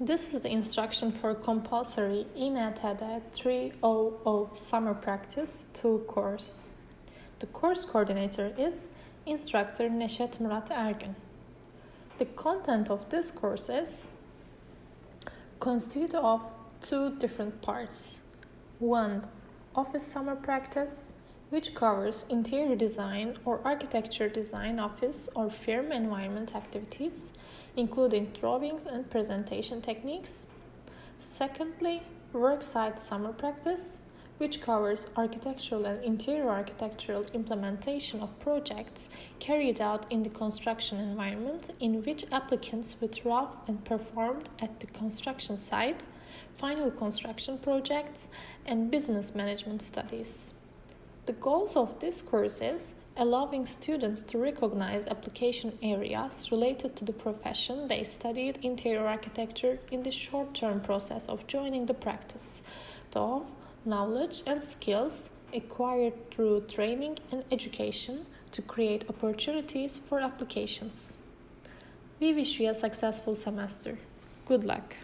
This is the instruction for compulsory İNTD 300 Summer Practice 2 course. The course coordinator is instructor Neşet Murat Ergün. The content of this course is constituted of two different parts. One, office summer practice, which covers interior design or architecture design office or firm environment activities, including drawings and presentation techniques. Secondly, worksite summer practice, which covers architectural and interior architectural implementation of projects carried out in the construction environment in which applicants withdraw and performed at the construction site, final construction projects, and business management studies. The goals of this course is allowing students to recognize application areas related to the profession they studied interior architecture in the short term process of joining the practice, though knowledge and skills acquired through training and education to create opportunities for applications. We wish you a successful semester. Good luck.